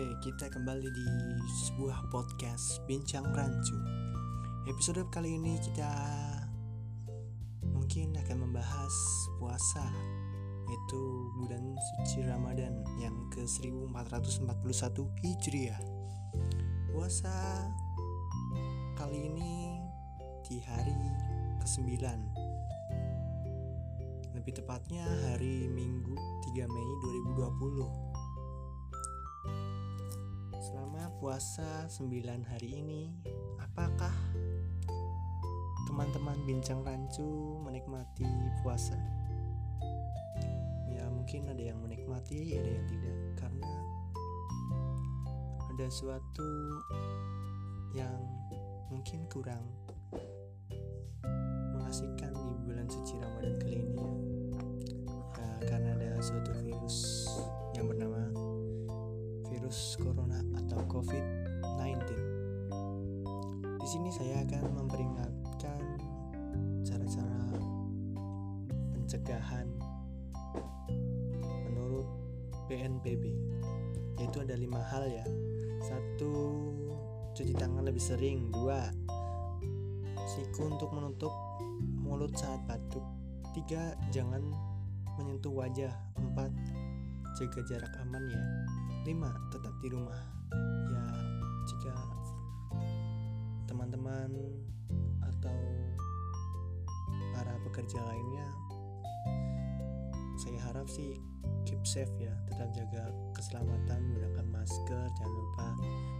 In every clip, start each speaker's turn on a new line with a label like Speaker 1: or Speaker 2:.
Speaker 1: Kita kembali di sebuah podcast Bincang Rancu. Episode kali ini kita mungkin akan membahas puasa yaitu bulan suci Ramadan yang ke 1441 Hijriah. Puasa kali ini di hari ke-9 lebih tepatnya hari Minggu 3 Mei 2020 Selama puasa 9 hari ini Apakah teman-teman bincang rancu menikmati puasa? Ya mungkin ada yang menikmati ada yang tidak Karena ada suatu yang mungkin kurang mengasihkan di bulan suci Ramadan kali ini ya sini saya akan memperingatkan cara-cara pencegahan menurut BNPB, yaitu ada lima hal ya. Satu, cuci tangan lebih sering. Dua, siku untuk menutup mulut saat batuk. Tiga, jangan menyentuh wajah. Empat, jaga jarak aman ya. Lima, tetap di rumah. Ya, jika teman-teman atau para pekerja lainnya saya harap sih keep safe ya, tetap jaga keselamatan, menggunakan masker, jangan lupa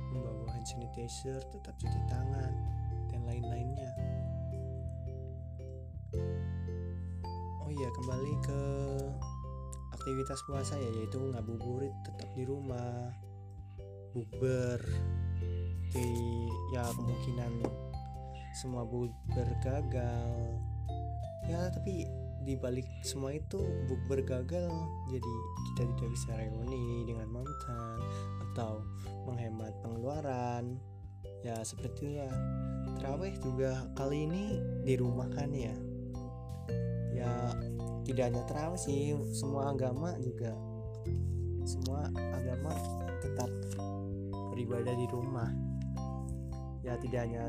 Speaker 1: membawa hand sanitizer, tetap cuci tangan dan lain-lainnya. Oh iya, kembali ke aktivitas puasa ya yaitu ngabuburit tetap di rumah bukber di ya kemungkinan semua bukber gagal ya tapi di balik semua itu bukber gagal jadi kita tidak bisa reuni dengan mantan atau menghemat pengeluaran. Ya seperti itulah terawih juga kali ini di rumah kan ya. Ya tidak hanya terawih sih semua agama juga semua agama tetap beribadah di rumah ya tidak hanya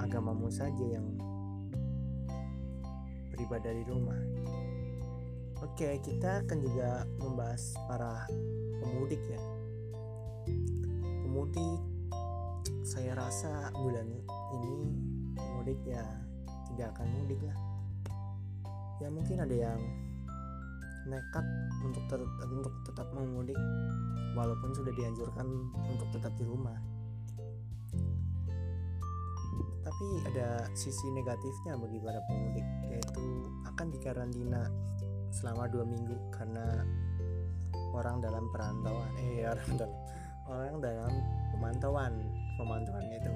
Speaker 1: agamamu saja yang beribadah di rumah. Oke kita akan juga membahas para pemudik ya. Pemudik saya rasa bulan ini pemudik ya tidak akan mudik lah. Ya mungkin ada yang nekat untuk ter untuk tetap memudik walaupun sudah dianjurkan untuk tetap di rumah tapi ada sisi negatifnya bagi para pemudik yaitu akan dikarantina selama dua minggu karena orang dalam perantauan eh orang dalam orang dalam pemantauan pemantauan itu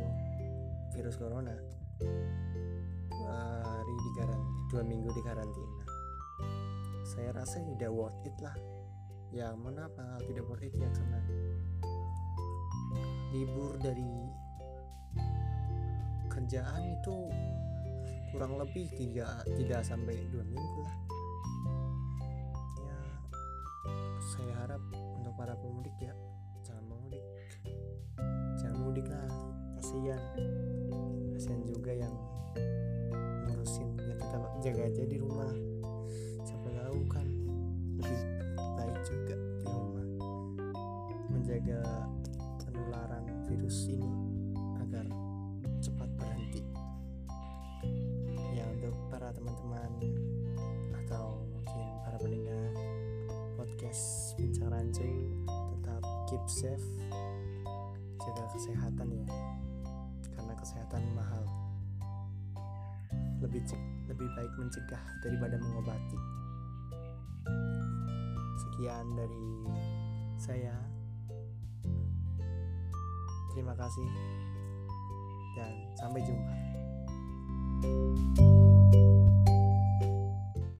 Speaker 1: virus corona. Dua hari di karantina dua minggu di karantina saya rasa tidak worth it lah. Ya mengapa tidak worth it ya karena libur dari kerjaan itu kurang lebih tidak tidak sampai dua minggu lah. Ya saya harap untuk para pemudik ya jangan mudik jangan mudik lah kasihan. Kasihan juga yang ngurusin ya tetap jaga aja di rumah tetap keep safe jaga kesehatan ya. Karena kesehatan mahal. Lebih lebih baik mencegah daripada mengobati. Sekian dari saya. Terima kasih dan sampai jumpa